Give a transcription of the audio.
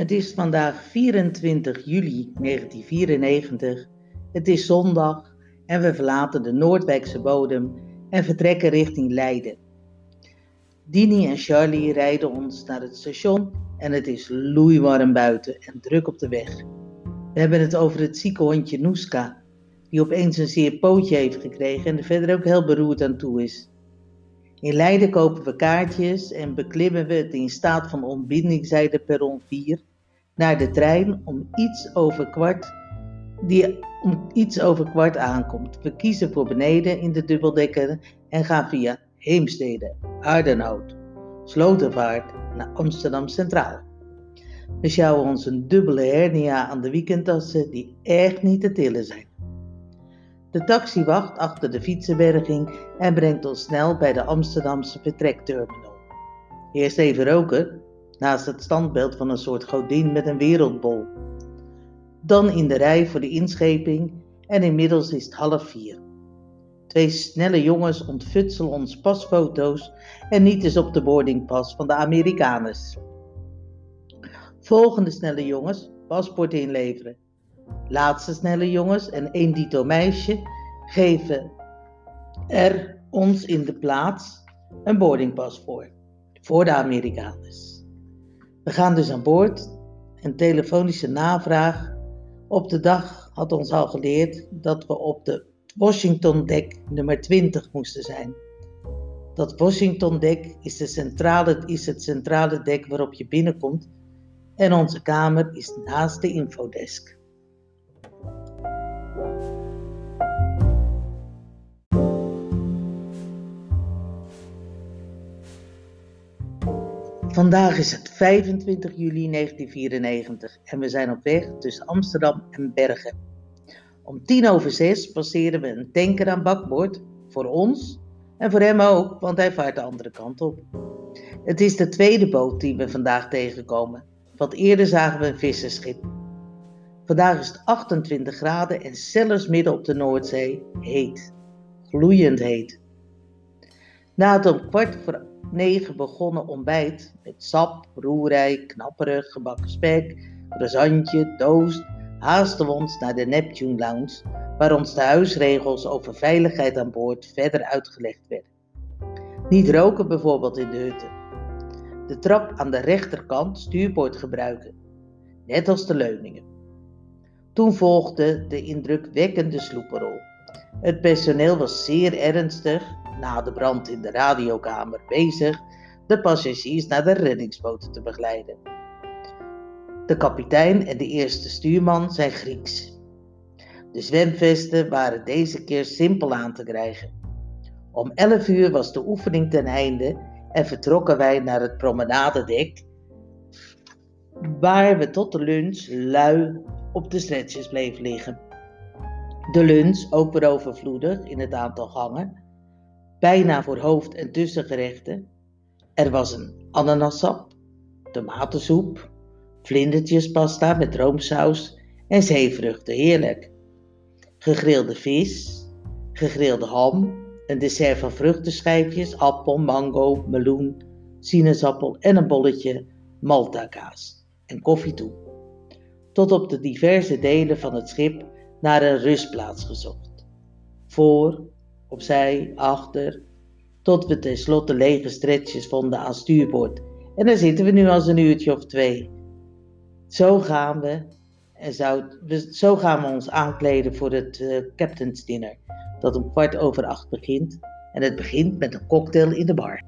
Het is vandaag 24 juli 1994. Het is zondag en we verlaten de Noordwijkse bodem en vertrekken richting Leiden. Dini en Charlie rijden ons naar het station en het is loeiwarm buiten en druk op de weg. We hebben het over het zieke hondje Noeska, die opeens een zeer pootje heeft gekregen en er verder ook heel beroerd aan toe is. In Leiden kopen we kaartjes en beklimmen we het in staat van ontbinding, zei perron 4, naar de trein om iets over kwart, die om iets over kwart aankomt. We kiezen voor beneden in de dubbeldekker en gaan via Heemstede, Aardenhout, Slotervaart naar Amsterdam Centraal. We sjouwen ons een dubbele hernia aan de weekendtassen die echt niet te tillen zijn. De taxi wacht achter de fietsenberging en brengt ons snel bij de Amsterdamse vertrekterminal. Eerst even roken, naast het standbeeld van een soort godin met een wereldbol. Dan in de rij voor de inscheping en inmiddels is het half vier. Twee snelle jongens ontfutselen ons pasfoto's en niet eens op de boardingpas van de Amerikaners. Volgende snelle jongens, paspoort inleveren. Laatste snelle jongens en één dito meisje geven er ons in de plaats een boardingpas voor, voor de Amerikaners. We gaan dus aan boord. Een telefonische navraag op de dag had ons al geleerd dat we op de Washington dek nummer 20 moesten zijn. Dat Washington dek is, de centrale, is het centrale dek waarop je binnenkomt en onze kamer is naast de infodesk. Vandaag is het 25 juli 1994 en we zijn op weg tussen Amsterdam en Bergen. Om tien over zes passeren we een tanker aan bakboord, voor ons en voor hem ook, want hij vaart de andere kant op. Het is de tweede boot die we vandaag tegenkomen, want eerder zagen we een visserschip. Vandaag is het 28 graden en zelfs midden op de Noordzee heet, gloeiend heet. Na het om kwart voor 9 begonnen ontbijt met sap, roerij, knapperig, gebakken spek, croissantje, toast, haasten we ons naar de Neptune Lounge, waar ons de huisregels over veiligheid aan boord verder uitgelegd werden. Niet roken bijvoorbeeld in de hutten. De trap aan de rechterkant stuurboord gebruiken, net als de leuningen. Toen volgde de indrukwekkende sloepenrol. Het personeel was zeer ernstig na de brand in de radiokamer bezig de passagiers naar de reddingsboten te begeleiden. De kapitein en de eerste stuurman zijn Grieks. De zwemvesten waren deze keer simpel aan te krijgen. Om 11 uur was de oefening ten einde en vertrokken wij naar het promenadedek, waar we tot de lunch lui op de stretches bleven liggen. De lunch, ook weer overvloedig in het aantal gangen, bijna voor hoofd- en tussengerechten. Er was een ananassap, tomatensoep, vlindertjespasta met roomsaus en zeevruchten, heerlijk. Gegrilde vis, gegrilde ham, een dessert van vruchtenschijfjes, appel, mango, meloen, sinaasappel en een bolletje maltakaas en koffie toe. Tot op de diverse delen van het schip naar een rustplaats gezocht. Voor, opzij, achter, tot we tenslotte lege stretches vonden aan stuurboord. En daar zitten we nu als een uurtje of twee. Zo gaan we, en zou, we, zo gaan we ons aankleden voor het uh, Captain's Dinner, dat om kwart over acht begint. En het begint met een cocktail in de bar.